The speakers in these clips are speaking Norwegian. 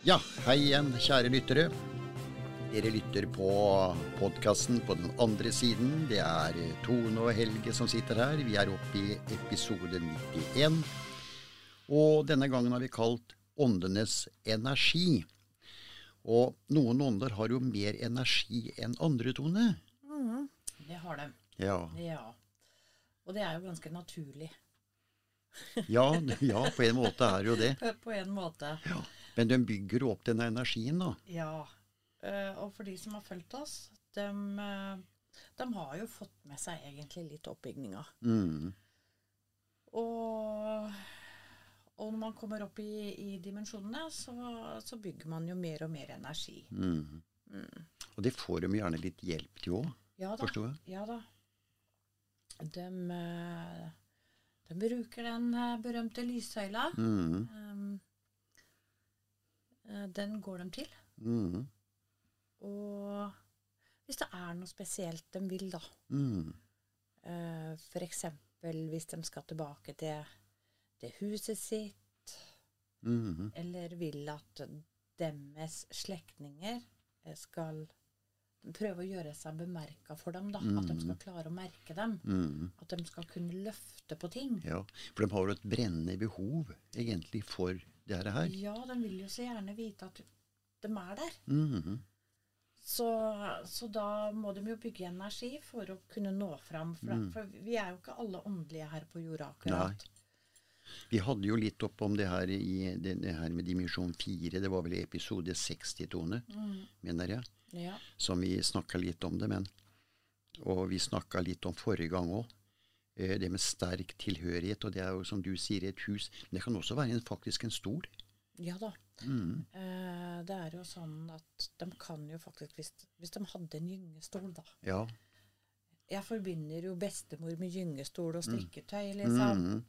Ja, hei igjen, kjære lyttere. Dere lytter på podkasten på den andre siden. Det er Tone og Helge som sitter her. Vi er oppe i episode 91. Og denne gangen har vi kalt Åndenes energi. Og noen ånder har jo mer energi enn andre, Tone. Det har de. Ja, Ja. Og det er jo ganske naturlig. ja, ja på en måte er det jo det. På en måte. Ja. Men de bygger jo opp denne energien, da. Ja. Uh, Og for de som har fulgt oss, de, eh, de har jo fått med seg egentlig litt oppbygninga. Mm. Og, og når man kommer opp i, i dimensjonene, så, så bygger man jo mer og mer energi. Mm. Og det får de gjerne litt hjelp til òg, Ja forsto jeg. Ja da. De, eh, de bruker den berømte lyssøyla. Mm. Um, eh, den går de til. Mm. Og hvis det er noe spesielt de vil, da. Mm. Eh, F.eks. hvis de skal tilbake til, til huset sitt, Mm. eller vil at deres slektninger eh, skal prøve å gjøre seg bemerka for dem. da, At de skal klare å merke dem. Mm. At de skal kunne løfte på ting. Ja, for de har jo et brennende behov egentlig for det her. Ja, de vil jo så gjerne vite at de er der. Mhm. Så, så da må de jo bygge energi for å kunne nå fram. For, for vi er jo ikke alle åndelige her på jorda akkurat. Vi hadde jo litt opp om det her i det, det her med dimensjon 4. Det var vel episode 60-tone, mener jeg. Ja. Som vi snakka litt om det, men Og vi snakka litt om forrige gang òg. Det med sterk tilhørighet, og det er jo som du sier, et hus. Men det kan også være en, faktisk en stol. ja da. Eh, det er jo sånn at de kan jo faktisk Hvis, hvis de hadde en gyngestol, da. Ja. Jeg forbinder jo bestemor med gyngestol og strikketøy, liksom. Mm.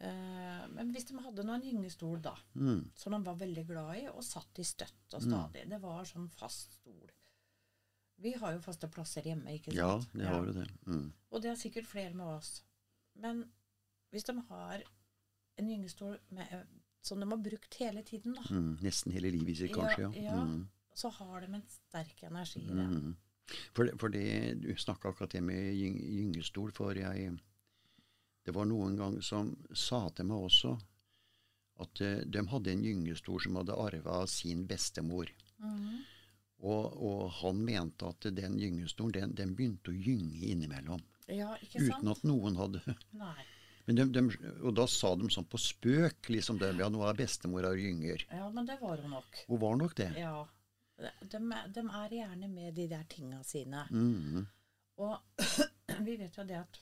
Eh, men hvis de hadde nå en gyngestol, da, Mm. som de var veldig glad i, og satt i støtt og stadig Det var sånn fast stol. Vi har jo faste plasser hjemme, ikke sant? Ja, det har jo det. Mm. Og det er sikkert flere med oss. Men hvis de har en gyngestol med, eh, som de har brukt hele tiden, da, Mm. Nesten hele livet sitt, kanskje. ja. ja, Mm. så har de en sterk energi i det. Mm. For, det- for det, du snakka akkurat det med gyng, gyngestol, for jeg Det var noen gang som sa til meg også at eh, de hadde en gyngestol som hadde arva av sin bestemor. Mhm. Og, og han mente at den gyngestolen den, den begynte å gynge innimellom. Ja, ikke sant? Uten at noen hadde Nei. Men de, de, Og da sa de sånn på spøk, liksom det, ja, nå er bestemora gynger. Ja, men det var hun nok. Hun var nok det. Ja. De, de er gjerne med de der tinga sine. Mhm. Og vi vet jo det at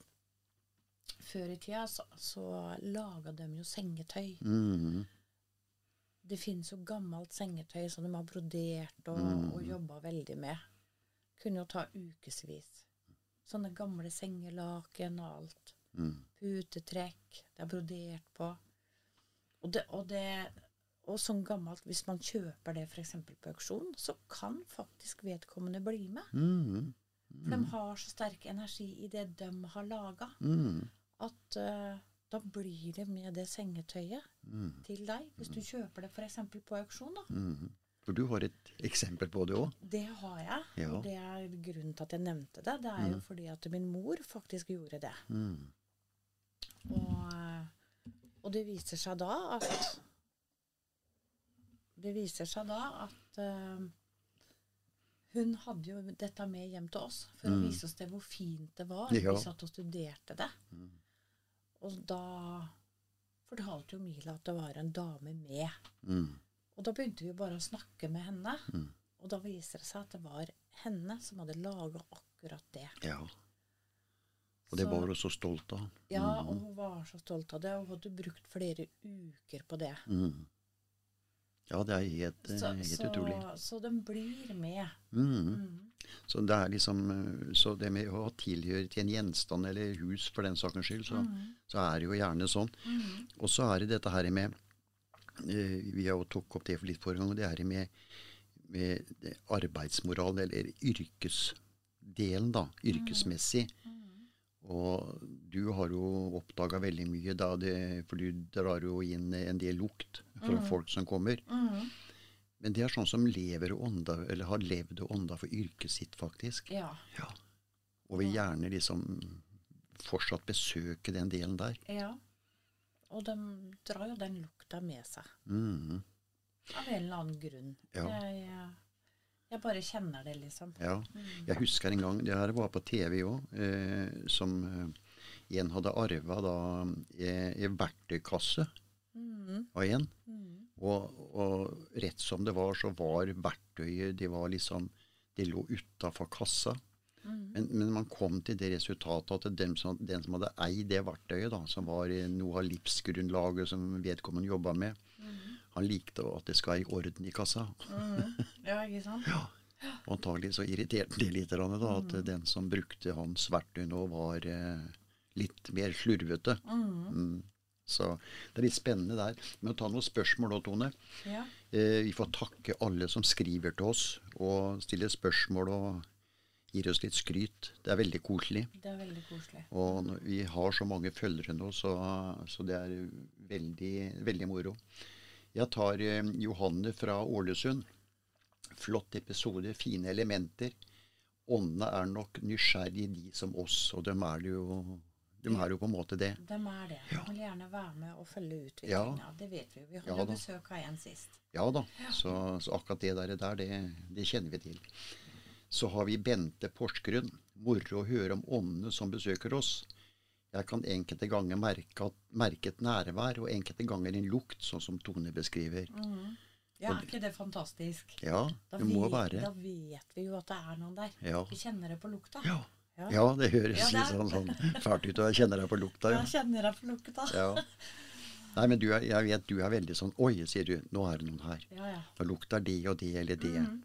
før i tida så, så laga de jo sengetøy. Mhm. Det finnes jo gammelt sengetøy som de har brodert og, Mm. og jobba veldig med. Kunne jo ta ukevis. Sånne gamle sengelaken og alt. Mm. Putetrekk. Det er brodert på. Og, det, og, det, og sånn gammelt, hvis man kjøper det f.eks. på auksjon, så kan faktisk vedkommende bli med. Mhm. For de har så sterk energi i det de har laga, Mhm. at eh, da blir det med det sengetøyet Mm. til deg. Hvis du kjøper det f.eks. på auksjon, da. Mm. For du har et eksempel på det òg? Det har jeg. Ja. Og det er grunnen til at jeg nevnte det. Det er jo fordi at min mor faktisk gjorde det. Mm. Og, og det viser seg da at Det viser seg da at uh, hun hadde jo dette med hjem til oss for å vise oss det hvor fint det var. Ja. Vi satt og studerte det. Og da fortalte jo Mila at det var en dame med. Mm. Og da begynte vi bare å snakke med henne. Og da viser det seg at det var henne som hadde laga akkurat det. Ja. Og det Så- var hun så stolt av. Ja, og hun var så stolt av det, og hun hadde brukt flere uker på det. Mm. Ja, det er helt, eh, Så, helt så, utrolig. så de blir med. Mm. Så det er liksom eh, Så det med å tilhøre til en gjenstand eller hus for den saks skyld, så, så er det jo gjerne sånn. Og så er det dette her med eh, Vi har jo tok opp det for litt forrige gang, og det her med, med arbeidsmoral, eller yrkesdelen, da. Yrkesmessig. Og du har jo oppdaga veldig mye, da det, for du drar jo inn en del lukt fra folk som kommer. Men det er sånn som lever og ånda, eller har levd og ånda for yrket sitt, faktisk. Ja. Ja. Og vil gjerne liksom fortsatt besøke den delen der. ja. Og de drar jo den lukta med seg. Mm. Av en eller annen grunn. Ja. Jeg, jeg, bare kjenner det, liksom. Ja. Jeg husker en gang, det her var på TV òg, eh, som eh, en hadde arva da eh, i verktøykasse mm. av en. Mm. Og, og rett som det var, så var verktøyet Det var liksom Det lå utafor kassa. Mm. Men, men man kom til det resultatet at den som, den som hadde eid det verktøyet, da, som var eh, noe av livsgrunnlaget som vedkommende jobba med, han likte at det skal i orden i kassa. Mm. Ja, ikke sant? Ja. Og antagelig så irriterte det litt, da, at den som brukte hans verktøy nå, var eh, litt mer slurvete. Mhm. Mm. Så det er litt spennende der. Men å ta noen spørsmål da, Tone. Ja. Eh, vi får takke alle som skriver til oss og stiller spørsmål og gir oss litt skryt. Det er veldig koselig. Det er veldig koselig. Og vi har så mange følgere nå, så, så det er veldig, veldig moro. Jeg tar eh, Johanne fra Ålesund. Flott episode, fine elementer. Åndene er nok nysgjerrige, de som oss, og de er det jo, de er jo på en måte det. De er det. De vil gjerne være med og følge utviklinga. Det vet vi. Vi hadde Ja besøk av en sist. Ja da, så, så akkurat det der, der det, det kjenner vi til. Så har vi Bente Porsgrunn. Moro å høre om åndene som besøker oss. Jeg kan enkelte ganger merke, at, merke et nærvær, og enkelte ganger en lukt, sånn som Tone beskriver. Ja, er ikke det fantastisk? Ja, Da det må vet, være. Da vet vi jo at det er noen der. Ja. Vi kjenner det på lukta. Ja. Ja. ja, det høres Ja, litt sånn, sånn fælt ut, og jeg kjenner deg på lukta. Da Ja. kjenner deg på lukta. Ja. Nei, men du jeg vet du er veldig sånn Oi, sier du, nå er det noen her. Ja, ja. Nå lukter det og det eller det. Mhm.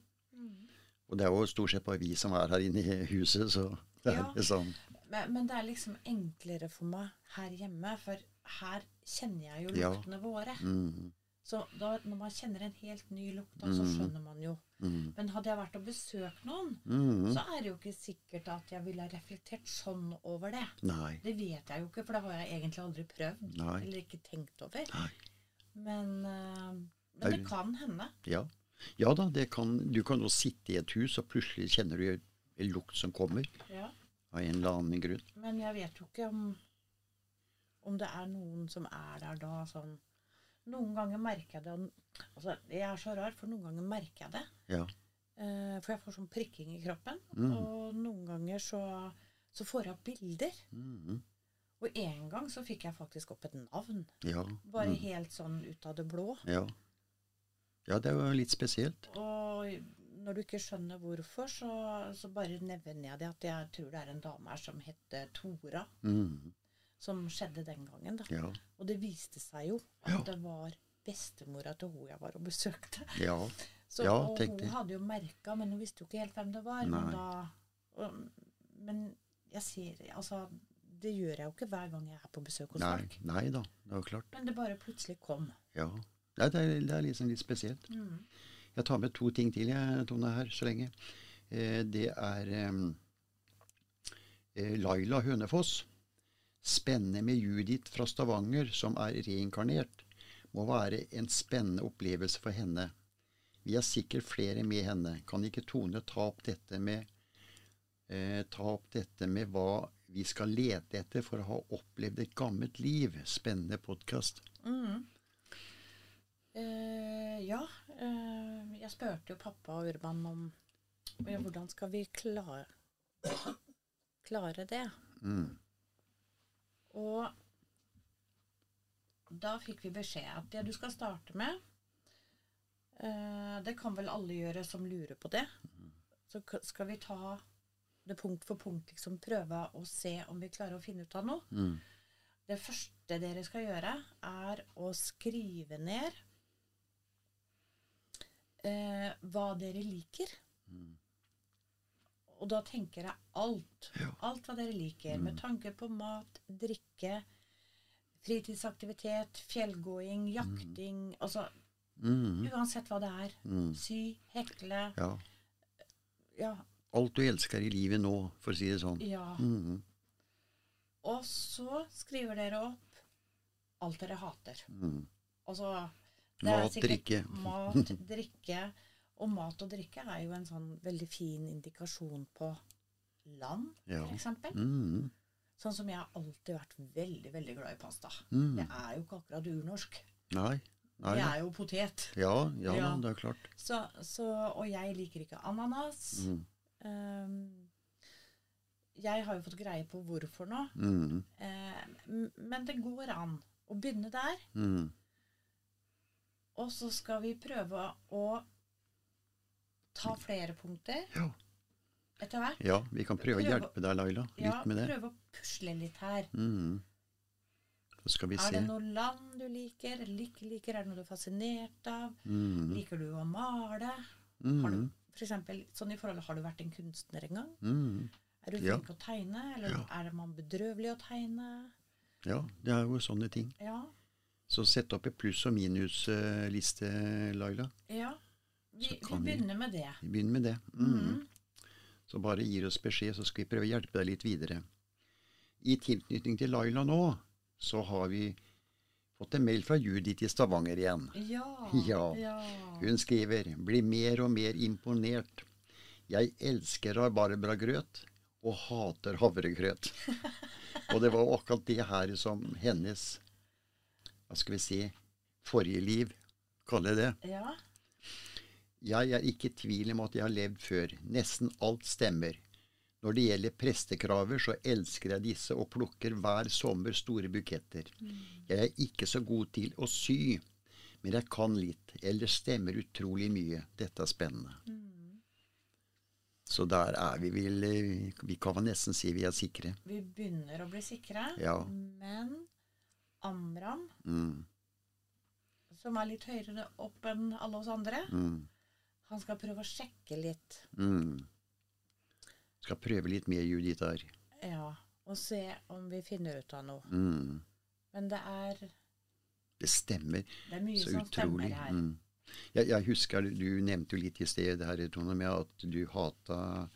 Og det er jo stort sett bare vi som er her inne i huset, så det er Ja. liksom Men, men det er liksom enklere for meg her hjemme, for her kjenner jeg jo Ja. luktene våre. mm, Så da, når man kjenner en helt ny lukt, da, så skjønner man jo. mm, Men hadde jeg vært og besøkt noen, mm. så er det jo ikke sikkert at jeg ville ha reflektert sånn over det. Nei. Det vet jeg jo ikke, for det har jeg egentlig aldri prøvd. Nei. Eller ikke tenkt over. Nei. Men, eh, men det kan hende. Ja. ja da, det kan, du kan jo sitte i et hus, og plutselig kjenner du en lukt som kommer Ja. Av en eller annen grunn. Men jeg vet jo ikke om, om det er noen som er der da sånn Noen ganger merker jeg det altså, Jeg er så rar, for noen ganger merker jeg det. Ja. Eh, for jeg får sånn prikking i kroppen. Mm. Og noen ganger så, så får jeg opp bilder. Mm. Og en gang så fikk jeg faktisk opp et navn. Ja. Bare mm, helt sånn ut av det blå. ja. Ja, det var litt spesielt. Og når du ikke skjønner hvorfor, så, så bare nevner jeg det at jeg tror det er en dame her som heter Tora. Mm. Som skjedde den gangen, da. Ja. Og det viste seg jo at Ja. det var bestemora til hun jeg var og besøkte. ja. Så, Ja, og hun hadde jo merka, men hun visste jo ikke helt hvem det var. Men, da, og, men jeg ser Altså, det gjør jeg jo ikke hver gang jeg er på besøk hos Nei, folk. nei da, det er jo klart. Men det bare plutselig kom. Ja. Nei, det, er, det er liksom litt spesielt. Mm. Jeg tar med to ting til, jeg, Tone, her så lenge. Eh, det er eh, Laila Hønefoss. Spennende med Judith fra Stavanger, som er reinkarnert. Må være en spennende opplevelse for henne. Vi er sikkert flere med henne. Kan ikke Tone ta opp dette med eh, Ta opp dette med hva vi skal lete etter for å ha opplevd et gammelt liv? Spennende podkast. Mm. Eh, ja. Eh, jeg spurte jo pappa og Urban om hvordan skal vi klare, klare det. Mm. Og da fikk vi beskjed at det du skal starte med eh, Det kan vel alle gjøre som lurer på det. Så skal vi ta det punkt for punkt, liksom prøve å se om vi klarer å finne ut av noe. Mm. Det første dere skal gjøre, er å skrive ned eh, hva dere liker. Og da tenker jeg alt. Ja. Alt hva dere liker. Med tanke på mat, drikke, fritidsaktivitet, fjellgåing, jakting Altså Mm. uansett hva det er. Mm. Sy, hekle Ja. Ja. Alt du elsker i livet nå, for å si det sånn. ja. Mhm. Og så skriver dere opp alt dere hater. Mm. Altså Det er Mat, drikke. Mat, drikke. Og mat og drikke er jo en sånn veldig fin indikasjon på land, Ja. eksempel. Mm. Sånn som jeg har alltid vært veldig, veldig glad i pasta. Mm. Det er jo ikke akkurat urnorsk. Nei. Nei. Det er jo potet. Ja, ja, Ja. det er klart. Så, så, og jeg liker ikke ananas. Mm. Um, jeg har jo fått greie på hvorfor nå. Mm. Eh, men det går an å begynne der. Mm. Og så skal vi prøve å ta flere punkter Ja. etter hvert. ja, vi kan prøve å hjelpe deg, Laila, litt Ja, med det. prøve å pusle litt her. Mm. Så skal vi Er se. det noe land du liker, eller ikke liker? Er det noe du er fascinert av? Mm. Liker du å male? Har Mm. du, for eksempel, sånn i forhold, har du vært en kunstner en gang? Mm. Er du flink til å tegne, eller Ja. er man bedrøvelig å tegne? Ja, det er jo sånne ting. Ja. Så sett opp en pluss- og minusliste, Laila. ja. Vi, vi begynner med det. Vi begynner med det. Mm. Mm. Så bare gir oss beskjed, så skal vi prøve å hjelpe deg litt videre. I tilknytning til Laila nå, så har vi fått en mail fra Judith i Stavanger igjen. Ja. Ja. ja. Hun skriver 'Blir mer og mer imponert'. Jeg elsker rabarbragrøt og hater havregrøt. og det var akkurat det her som hennes Hva skal vi si forrige liv kaller det. Ja. Jeg er ikke i tvil om at jeg har levd før. Nesten alt stemmer. Når det gjelder prestekraver, så elsker jeg disse og plukker hver sommer store buketter. Jeg er ikke så god til å sy, men jeg kan litt. eller stemmer utrolig mye. Dette er spennende. Så der er vi vel eh, Vi kan vel nesten si vi er sikre. Vi begynner å bli sikre, Ja. men Amram, Mm, som er litt høyere opp enn alle oss andre, mm, han skal prøve å sjekke litt. mm. Skal prøve litt mer Judith. Ja, og se om vi finner ut av noe. Mm. Men det er, Det stemmer. det er mye Så som stemmer her. Mm. Jeg, jeg husker du nevnte jo litt i sted her, Tone, med at du hata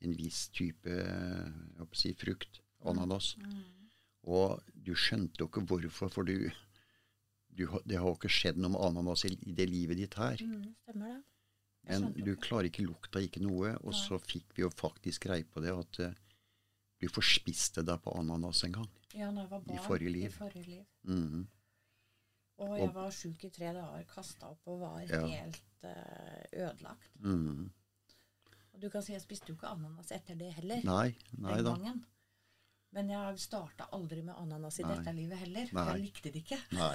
en viss type si, frukt, ananas. Mm. Og du skjønte jo ikke hvorfor, for du, du Det har jo ikke skjedd noe med ananas i, det livet ditt her. Mm, stemmer det. Jeg Men du klarer ikke lukta, ikke noe. Og så fikk vi jo faktisk greie på det at eh, du forspiste deg på ananas en gang. Ja, når jeg var barn. I forrige liv. I forrige liv. Mhm. Og jeg var sjuk i tre dager, kasta opp og var Ja. helt uh, ødelagt. Mhm. Og du kan si jeg spiste jo ikke ananas etter det heller. Nei, nei den da. gangen. Men jeg starta aldri med ananas i Nei. dette livet heller. Nei. jeg likte det ikke. Nei.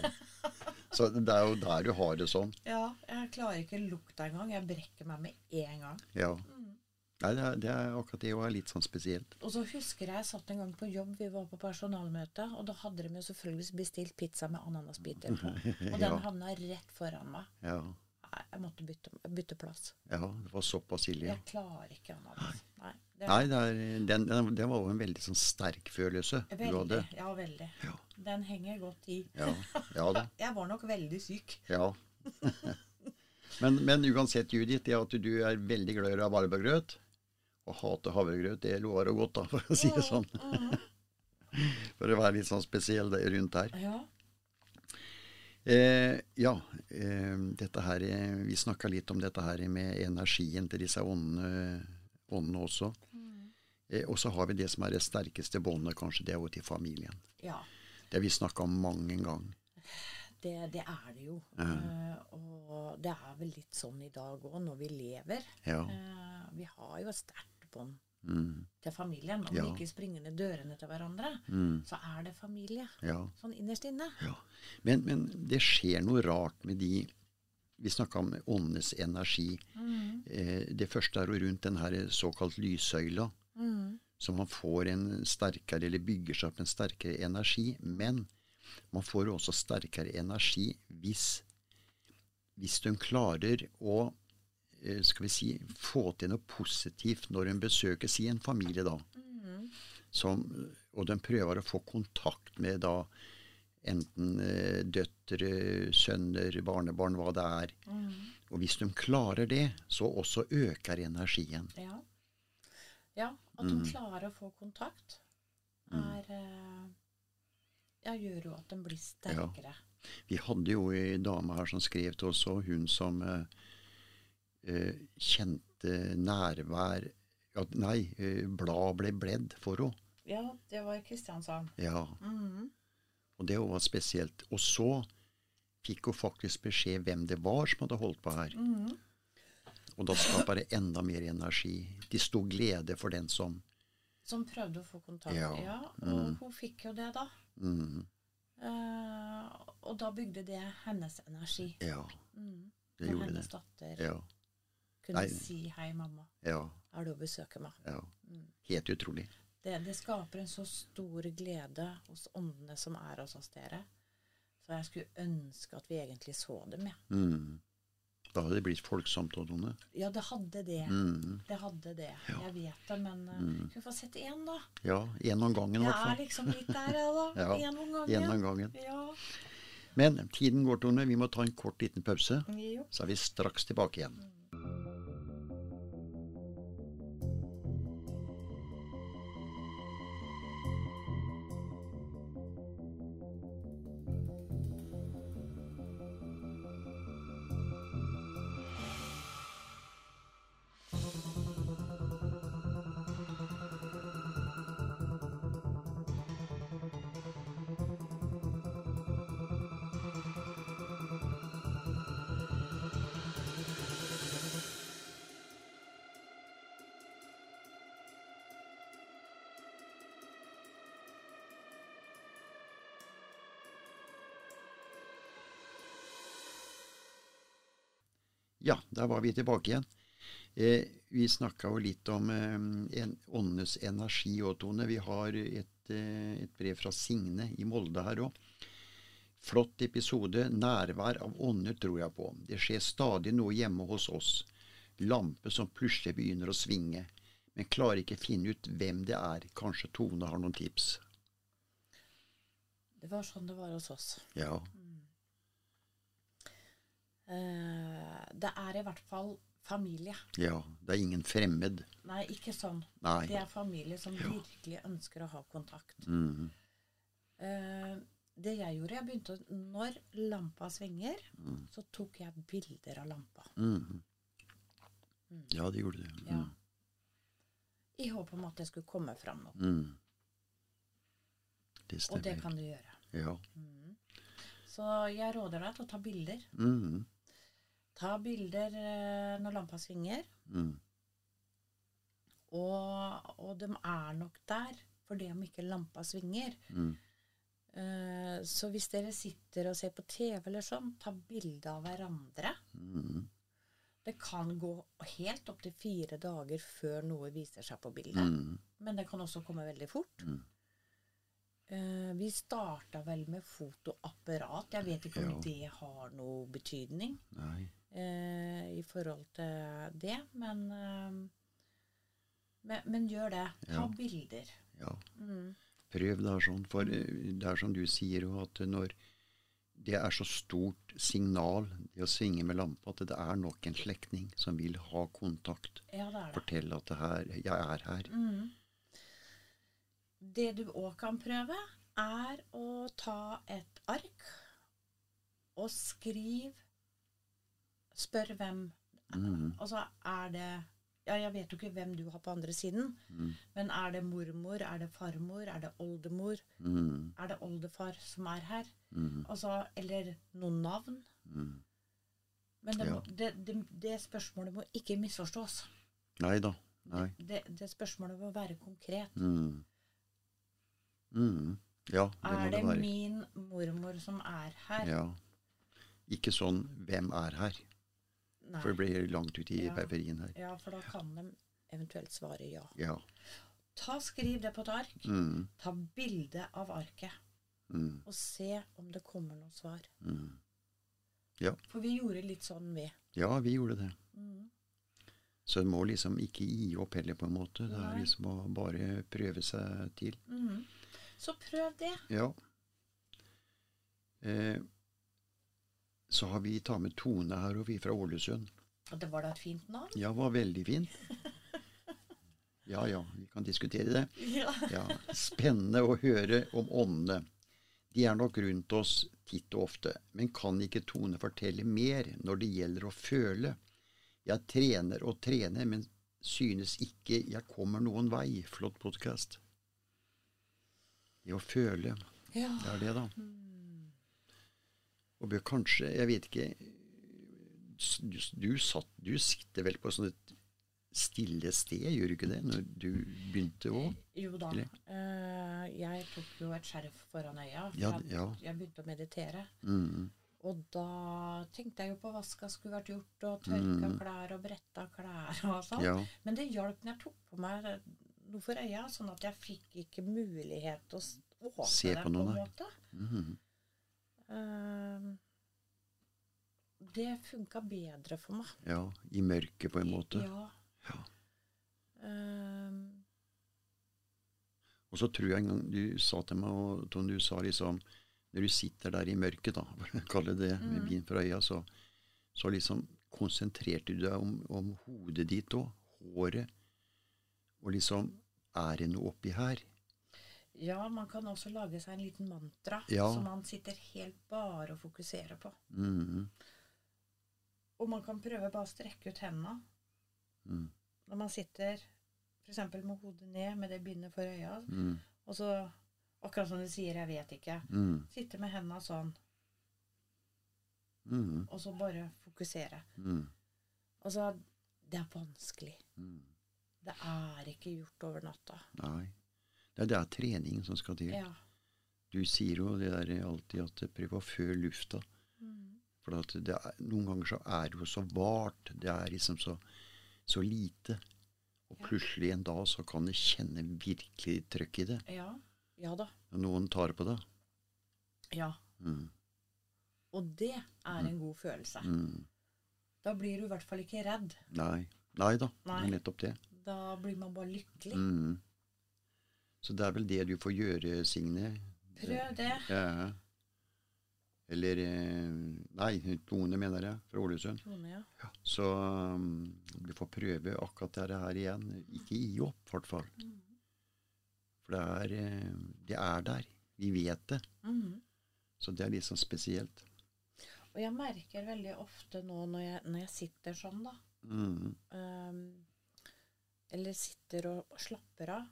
Så det er jo der du har det sånn. Ja, Jeg klarer ikke lukta engang. Jeg brekker meg med en gang. Ja. Nei, det er, det er akkurat det er litt sånn spesielt. Og så husker jeg jeg satt en gang på jobb, vi var på personalmøte, og da hadde de jo selvfølgelig bestilt pizza med ananasbiter på. Og den Ja. havna rett foran meg. Ja. Jeg måtte bytte, bytte plass. ja, det var såpass ille. ja. Jeg klarer ikke ananas. Det Nei, det, er, den, den, den, var jo en veldig sånn sterk følelse du veldig. hadde. Ja, veldig. Ja. Den henger godt i. Ja, ja da. Jeg var nok veldig syk. Ja. Men, men uansett, Judith, det at du er veldig glad i rabarbragrøt og hater havregrøt, det lover og godt, da, for å si det sånn. For å være litt sånn spesiell rundt her. Ja. Eh, ja, eh, dette her eh, Vi snakka litt om dette her med energien til disse åndene, åndene også. Eh, og så har vi det som er det sterkeste båndet, kanskje. Det er jo til familien. ja. Det har vi snakka om mange ganger. Det, det er det jo. Eh, og det er vel litt sånn i dag òg, når vi lever. Ja. Uh, vi har jo et sterkt bånd Mm, til familien. Om Ja. vi ikke springer ned dørene til hverandre, mm, så er det familie. ja. Sånn innerst inne. Ja. Men, men det skjer noe rart med de Vi snakka om åndenes energi. Mm. Uh, det første er jo rundt den her såkalt lyssøyla. Så man får en sterkere, eller bygger seg opp en sterkere energi. Men man får også sterkere energi hvis, hvis hun klarer å eh, skal vi si, få til noe positivt når hun besøker en familie, da. Mm. Som, og den prøver å få kontakt med da enten eh, døtre, sønner, barnebarn, hva det er. Mm. Og hvis de klarer det, så også øker energien. Ja. ja. At Mm. de klarer å få kontakt, er eh, Ja, gjør jo at den blir sterkere. Vi hadde jo ei dame her som skrev til oss òg, hun som eh, eh, kjente nærvær at Nei, eh, blad ble bledd for henne. Ja, det var Kristiansand. Ja, Mhm. og det var spesielt. Og så fikk hun faktisk beskjed hvem det var som hadde holdt på her. Mhm. Og da skaper det enda mer energi. De sto glede for den som Som prøvde å få kontakt. Ja. Ja, og Mm. hun fikk jo det, da. mm, Uh, og da bygde det hennes energi. Ja, Mm. det Når gjorde hennes det. datter Ja, kunne Nei. si 'hei, mamma, ja, er du og besøker meg'? ja. Mm. Helt utrolig. Det, det skaper en så stor glede hos åndene som er hos oss dere. Så jeg skulle ønske at vi egentlig så dem, jeg. Mm. Da hadde det blitt folksomt, Tone. Ja, det hadde det. Mm. Det hadde det. Ja. Jeg vet det, men uh, Mm. vi få sett én, da. Ja, én om gangen i Jeg er liksom litt der, jeg, da. Ja, Én om gangen. om gangen. Ja. Men tiden går, Tone. Vi må ta en kort liten pause. Jo. Så er vi straks tilbake igjen. Ja, der var vi tilbake igjen. Eh, vi snakka jo litt om eh, en, åndenes energi òg, Tone. Vi har et, eh, et brev fra Signe i Molde her òg. Flott episode. Nærvær av ånder tror jeg på. Det skjer stadig noe hjemme hos oss. Lampe som plutselig begynner å svinge. Men klarer ikke finne ut hvem det er. Kanskje Tone har noen tips? Det var sånn det var hos oss. Ja. Eh, det er i hvert fall familie. Ja. Det er ingen fremmed. Nei, ikke sånn. Nei. Det er familie som virkelig ønsker å ha kontakt. Mm Eh, det jeg gjorde, jeg begynte å Når lampa svinger, så tok jeg bilder av lampa. Mm. Ja, det gjorde det. Ja. Mm. I håp om at det skulle komme fram noe. Mm. Det Og det kan du gjøre. Ja. Så jeg råder deg til å ta bilder. Mhm. Ta bilder eh, når lampa svinger. Mm. Og, og de er nok der for det om ikke lampa svinger. Mm. Eh, så hvis dere sitter og ser på TV eller sånn, ta bilde av hverandre. Mm. Det kan gå helt opp til fire dager før noe viser seg på bildet. Mm. Men det kan også komme veldig fort. Mm. Eh, vi starta vel med fotoapparat. Jeg vet ikke om Ja. det har noe betydning Nei. Eh, i forhold til det, men, eh, men Men gjør det. Ta Ja. bilder. Ja. Mm. Prøv da sånn, for eh, det er som du sier at når det er så stort signal, det å svinge med lampa, at det er nok en slektning som vil ha kontakt. Ja, det det. Fortelle at det her, jeg er her. Mm. Det du òg kan prøve, er å ta et ark og skriv Spør hvem Mm. Altså, er det Ja, jeg vet jo ikke hvem du har på andre siden, Mm. men er det mormor, er det farmor, er det oldemor, Mm. er det oldefar som er her? Mm. Altså, eller noen navn. Mm. Men det, Ja. det, det, det spørsmålet må ikke misforstås. Nei da. Nei. Det, det spørsmålet må være konkret. Mm. Mm. Ja, det må Er det det være. min mormor som er her? Ja. Ikke sånn 'hvem er her'? Nei. For det blir langt ut i Ja. periferien her. Ja, for da kan de eventuelt svare ja. Ja. Ta Skriv det på et ark. Mm. Ta bilde av arket. Mm. Og se om det kommer noe svar. Mm. Ja. For vi gjorde litt sånn, vi. ja, vi gjorde det. Mm. Så en må liksom ikke gi opp heller, på en måte. Det er liksom å bare prøve seg til. Mhm. Så prøv det. Ja. Eh, så har vi tatt med Tone her, og vi fra Ålesund. Og det var da et fint navn? Ja, var veldig fint. Ja ja, vi kan diskutere det. Ja. Ja, Spennende å høre om åndene. De er nok rundt oss titt og ofte, men kan ikke Tone fortelle mer når det gjelder å føle? Jeg trener og trener, men synes ikke jeg kommer noen vei. Flott podkast. Det å føle, Ja. det er det, da. Og bør kanskje, jeg vet ikke Du, du, satt, du sitter vel på et sånt et stille sted, gjør du ikke det, når du begynte òg? Jo da. Eh, jeg tok jo et skjerf foran øya. For Ja, ja. jeg begynte å meditere. Mm, Og da tenkte jeg jo på hva som skulle vært gjort, og tørka Mm. klær og bretta klær og sånn. ja. Men det hjalp når jeg tok på meg noe for øya, sånn at jeg fikk ikke mulighet til å åpne det på en måte. Mm, det funka bedre for meg. ja. I mørket, på en måte. Ja. Ja. Eh, Og så tror jeg en gang du sa til meg, og Tone, du sa liksom Når du sitter der i mørket, da, for å kalle det det, med Mm. bind for øya, så, så liksom konsentrerte du deg om, om hodet ditt òg. Håret. Og liksom Er det noe oppi her? Ja, man kan også lage seg en liten mantra Ja. som man sitter helt bare og fokuserer på. Mm, Og man kan prøve bare å strekke ut hendene mm, når man sitter f.eks. med hodet ned med det bindet for øya, mm, og så akkurat som du sier 'jeg vet ikke', mm, sitte med hendene sånn, mm, og så bare fokusere. mm, Altså, det er vanskelig. mm. Det er ikke gjort over natta. Nei. Er, det er trening som skal til. Ja. Du sier jo det der alltid at prøv å føle lufta. Mm. For er, noen ganger så er det jo så vart. Det er liksom så, så lite. Og Ja. plutselig en dag så kan du kjenne virkelig trøkk i det. Ja. Ja da. Noen tar på det. Ja. Mm, Og det er en god følelse. mm. Da blir du i hvert fall ikke redd. Nei. Nei da. Det er nettopp det. Da blir man bare lykkelig. Mm. Så det er vel det du får gjøre, Signe. Prøv det. Ja. Eller eh, Nei, Tone, mener jeg. Fra Ålesund. Tone, ja. Ja, så um, du får prøve akkurat dette her igjen. Ikke gi opp, i hvert fall. For det er, eh, det er der. Vi vet det. Mm. Så det er litt sånn spesielt. Og jeg merker veldig ofte nå når jeg, når jeg sitter sånn, da, Mm, um, eller sitter og slapper av,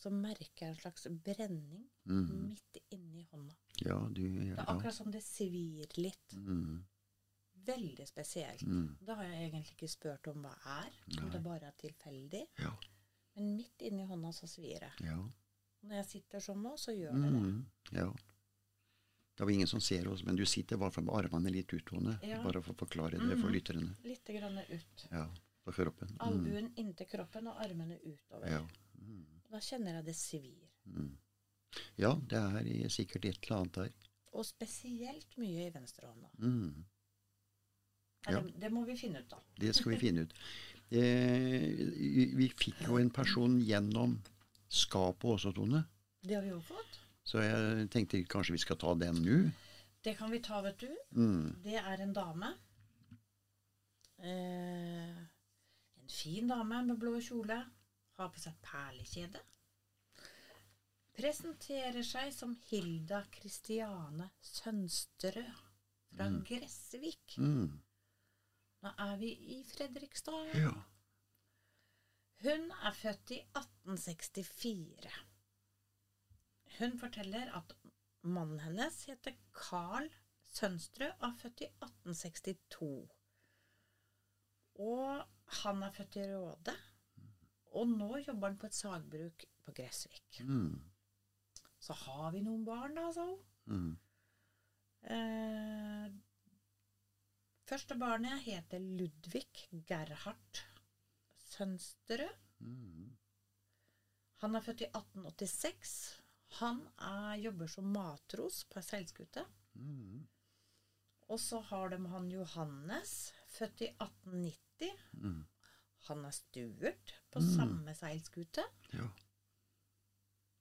så merker jeg en slags brenning mm. midt inni hånda. Ja, du Det er akkurat som det svir litt. Mm, Veldig spesielt. mm, Det har jeg egentlig ikke spurt om hva er, om Nei. det bare er tilfeldig. ja, Men midt inni hånda så svir det. ja. Når jeg sitter sånn nå, så gjør det det. Mm, ja. Det var ingen som ser oss, men du sitter i hvert fall med armene litt utgående. Ja. Bare for å forklare det for Mhm. lytterne. Litt grann ut. Ja, på kroppen. Mm, Albuen inntil kroppen og armene utover. ja. Da kjenner jeg det svir. mm. ja, det er sikkert et eller annet der. Og spesielt mye i venstrehånda. Mm. Ja. Det, det må vi finne ut av. Det skal vi finne ut. Eh, vi vi fikk jo en person gjennom skapet også, Tone. Det har vi jo fått. Så jeg tenkte kanskje vi skal ta den nå. Det kan vi ta, vet du. Mm. Det er en dame. Eh, en fin dame med blå kjole. Har på seg perlekjede. Presenterer seg som Hilda Kristiane Sønsterød fra Mm. Gressvik. Mm. Nå er vi i Fredrikstad. Ja. Hun er født i 1864. Hun forteller at mannen hennes heter Carl Sønstrø og er født i 1862. Og han er født i Råde. Og nå jobber han på et sagbruk på Gressvik. Mm. Så har vi noen barn, da, sa hun. Mm. Eh, første barnet heter Ludvig Gerhard Sønsterød. Mm. Han er født i 1886. Han er, jobber som matros på ei seilskute. Mm. Og så har de han Johannes, født i 1890. Mm. Han er stuert på Mm. samme seilskute. Ja.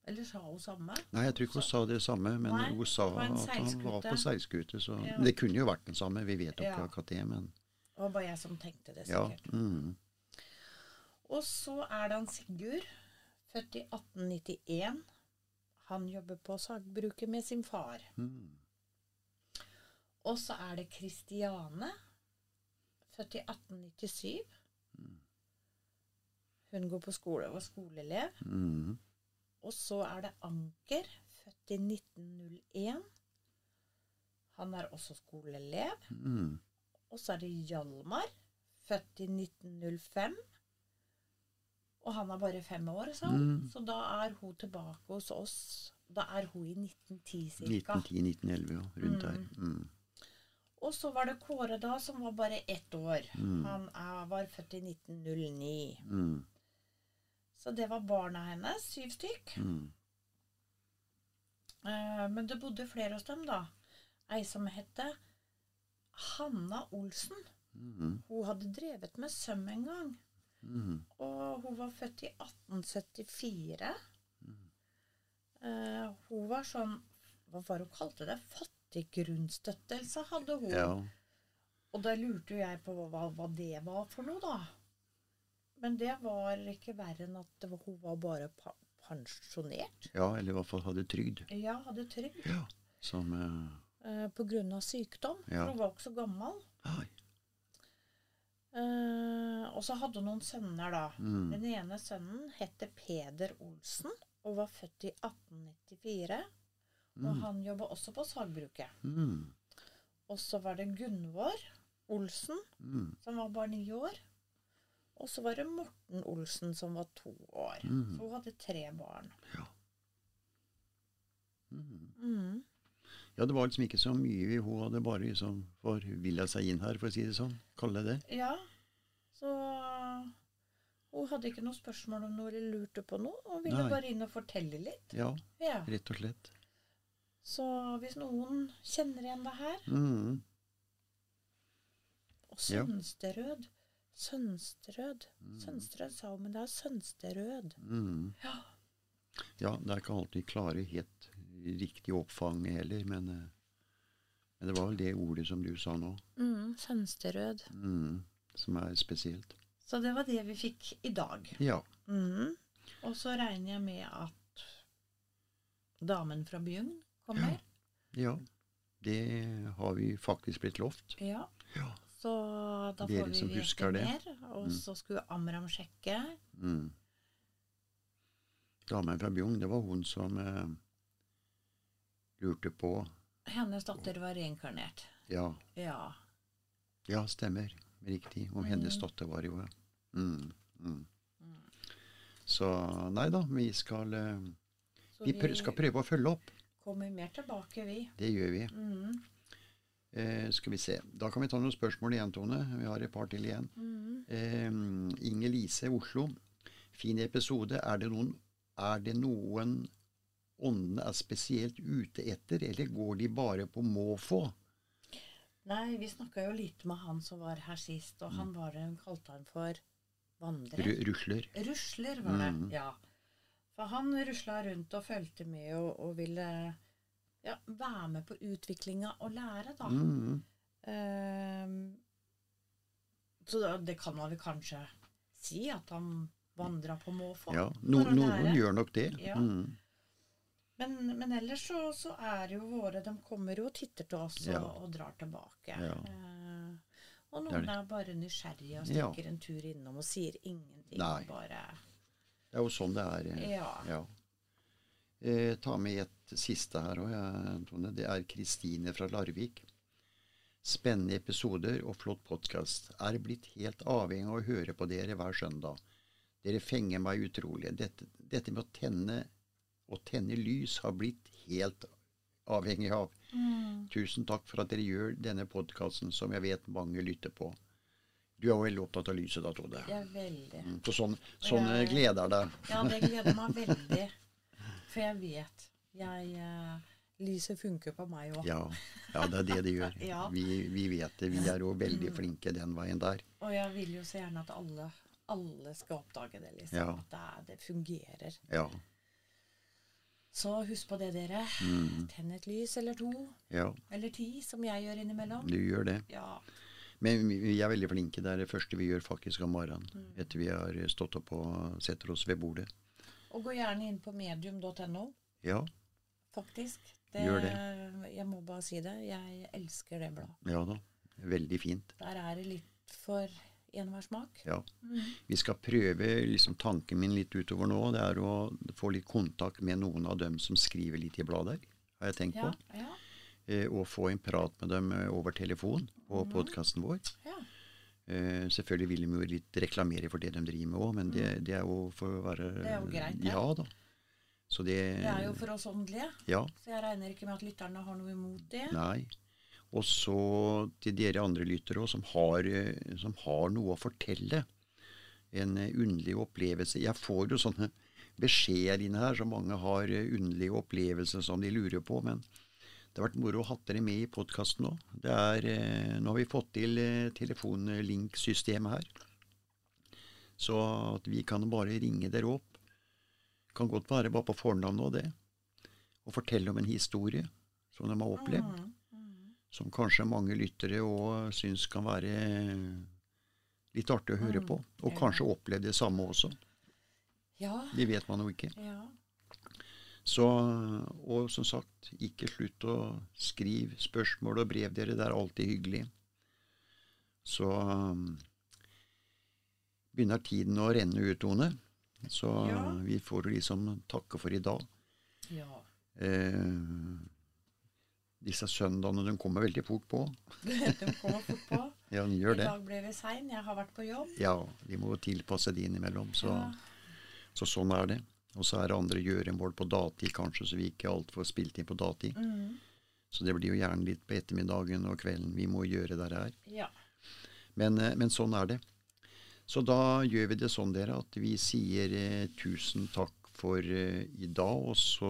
Eller sa hun samme? Nei, jeg tror ikke hun sa det samme, men Nei, hun sa at han var på seilskute. Så Ja. det kunne jo vært den samme. Vi vet ikke Ja. akkurat det, men Det var bare jeg som tenkte det, ja. sikkert. Mm. Og så er det han Sigurd, født i 1891. Han jobber på sagbruket med sin far. Mm. Og så er det Kristiane, født i 1897. Hun går på skole og var skoleelev. Mm. Og så er det Anker, født i 1901. Han er også skoleelev. Mm. Og så er det Hjalmar, født i 1905. Og han er bare fem år, sa. Mm. Så da er hun tilbake hos oss. Da er hun i 1910 ca. 1910-1911, ja. Rundt der. Mm. Og så var det Kåre da, som var bare ett år. Mm. Han er, var født i 1909. Mm. Så det var barna hennes, syv stykk. Mm. Eh, men det bodde flere hos dem, da. Ei som hette Hanna Olsen. Mm. Hun hadde drevet med søm en gang. Mm. Og hun var født i 1874. Eh, hun var sånn Hva var det hun kalte det? Fattiggrunnstøttelse hadde hun. Ja. Og da lurte jo jeg på hva, hva det var for noe, da. Men det var ikke verre enn at det var, hun var bare pa pensjonert. ja, eller i hvert fall hadde trygd. Ja, hadde trygd. Ja. Som Uh... Eh, på grunn av sykdom. Ja. For hun var ikke så gammel. Ai. Eh, og så hadde hun noen sønner, da. Mm. Den ene sønnen het Peder Olsen og var født i 1894. Og han jobba også på sagbruket. Mm. Og så var det Gunvor Olsen, Mm. som var bare ni år. Og så var det Morten Olsen, som var to år. Mm. Så hun hadde tre barn. Ja. Mm. Mm. Ja, det var liksom ikke så mye. Hun hadde bare liksom forvilla seg inn her, for å si det sånn. Kalle det det. Ja, så hun hadde ikke noe spørsmål om noe eller lurte på noe. Hun ville Nei. bare inn og fortelle litt. Ja, Ja. rett og slett. Så hvis noen kjenner igjen det her Mm. Og. Sønsterød. Sønsterød. Sønsterød sa hun, men det er Sønsterød. Mm. Ja. Ja, det er ikke alltid klare helt riktig oppfang heller, men, eh, men det var vel det ordet som du sa nå, Mm, Sønsterød. mm, som er spesielt. Så det var det vi fikk i dag. Ja. Mhm. Og så regner jeg med at damen fra Bjugn kommer. ja. Det har vi faktisk blitt lovt. Ja. Ja. Så da Dere får vi som vite mer. Og så skulle Amram sjekke. Mm. Damen fra Bjugn, det var hun som eh, lurte på Hennes datter var reinkarnert. Ja, Ja. ja stemmer. Riktig. Om hennes datter var jo mm, mm. Så nei da, vi skal eh, Vi prø skal prøve å følge opp. kommer mer tilbake, vi. Det gjør vi. Mhm. Eh, skal vi se. Da kan vi ta noen spørsmål igjen, Tone. Vi har et par til igjen. Mhm. Eh, Inger Lise, Oslo. Fin episode. Er det noen, er det noen åndene er spesielt ute etter, eller går de bare på måfå? Nei, vi snakka jo litt med han som var her sist, og han var det hun kalte han for vandrer. Rusler? Rusler, var det. Mm. Ja. For han rusla rundt og fulgte med og, og ville ja, være med på utviklinga og lære, da. Mm, Uh, så da, det kan man vel kanskje si, at han vandra på måfå. ja, no, noen lære. gjør nok det. Ja. Mm, Men, men ellers så, så er jo våre De kommer jo og titter til oss og, Ja. og drar tilbake. Ja. Uh, og Det er noen det. er bare nysgjerrige og stikker en tur innom og sier ingenting. Nei. Bare Det er jo sånn det er. eh, Ja. Eh, ta med et siste her òg, Tone. Det er Kristine fra Larvik. Spennende episoder og flott podkast. Er blitt helt avhengig av å høre på dere hver søndag. Dere fenger meg utrolig. Dette, dette med å tenne, å tenne lys har blitt helt avhengig av. Tusen takk for at dere gjør denne podkasten som jeg vet mange lytter på. Du er jo veldig opptatt av lyset da, Tode. Jeg er veldig Mm, For sånn, sånn Jeg- gleder deg. Ja, det gleder meg veldig. For jeg vet jeg, uh, Lyset funker på meg òg. Ja, ja, det er det det gjør. Ja. Vi, vi vet det. Vi er jo veldig flinke den veien der. Og jeg vil jo så gjerne at alle, alle skal oppdage det, liksom. Ja. At det, er, det fungerer. Ja. Så husk på det, dere. Mm. Tenn et lys eller to. ja, Eller ti, som jeg gjør innimellom. du gjør det. Ja. Men vi vi er veldig flinke. Det er det første vi gjør faktisk om morgenen. Mm. Etter vi har stått opp og setter oss ved bordet. Og gå gjerne inn på medium.no. Ja, faktisk. Det, Gjør Jeg må bare si det. Jeg elsker det bladet. Ja da. Veldig fint. Der er det litt for enhver smak. Ja. Vi skal prøve liksom tanken min litt utover nå. Det er å få litt kontakt med noen av dem som skriver litt i blader, har jeg tenkt Ja, på. ja, Eh, og få en prat med dem eh, over telefon på mm. podkasten vår. ja. Eh, selvfølgelig vil de jo litt reklamere for det de driver med òg, men det, det er jo for å være Mm. Det er jo greit, det. Ja da. Så det Det er jo for oss åndelige, Ja. så jeg regner ikke med at lytterne har noe imot det. Nei. Og så til dere andre lyttere som har, eh, som har noe å fortelle. En eh, underlig opplevelse. Jeg får jo sånne beskjeder inne her, så mange har underlige opplevelser som de lurer på. Men det har vært moro å ha dere med i podkasten nå. Det er, eh, nå har vi fått til eh, telefonlinksystemet her. Så at vi kan bare ringe dere opp. Kan godt være bare på fornavnet og det. Og fortelle om en historie som de har opplevd Mm, mm. som kanskje mange lyttere òg syns kan være litt artig å høre Mm, på. Og kanskje oppleve det samme også. Ja, Det vet man jo ikke. ja. Så, og som sagt, ikke slutt å skrive spørsmål og brev dere. Det er alltid hyggelig. Så um, begynner tiden å renne ut, Tone. Så Ja. vi får liksom takke for i dag. ja. Eh, disse søndagene de kommer veldig fort på. De kommer fort på. Ja, de I gjør det. dag ble vi sein. Jeg har vært på jobb. Ja, vi må tilpasse det innimellom. Så, Ja. så sånn er det. Og så er det andre gjøremål på dagtid, kanskje, så vi ikke alt får spilt inn på dagtid. Mm. Så det blir jo gjerne litt på ettermiddagen og kvelden vi må gjøre det her. ja. Men, eh, men sånn er det. Så da gjør vi det sånn, dere, at vi sier eh, tusen takk for eh, i dag, og så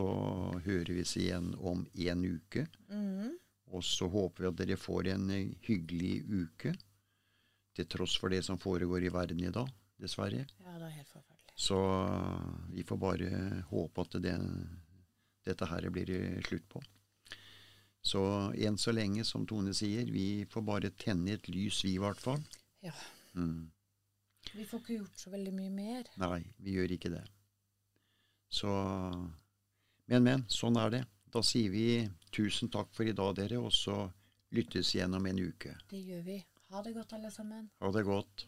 hører vi oss igjen om en uke. Mm. Og så håper vi at dere får en eh, hyggelig uke, til tross for det som foregår i verden i dag, dessverre. ja, det er helt forferdelig. Så uh, vi får bare håpe at det, dette her blir slutt på. Så enn så lenge, som Tone sier, vi får bare tenne et lys, vi i hvert fall. Ja. Mm. Vi får ikke gjort så veldig mye mer. Nei, vi gjør ikke det. Så Men, men. Sånn er det. Da sier vi tusen takk for i dag, dere, og så lyttes igjen om en uke. Det gjør vi. Ha det godt, alle sammen. Ha det godt.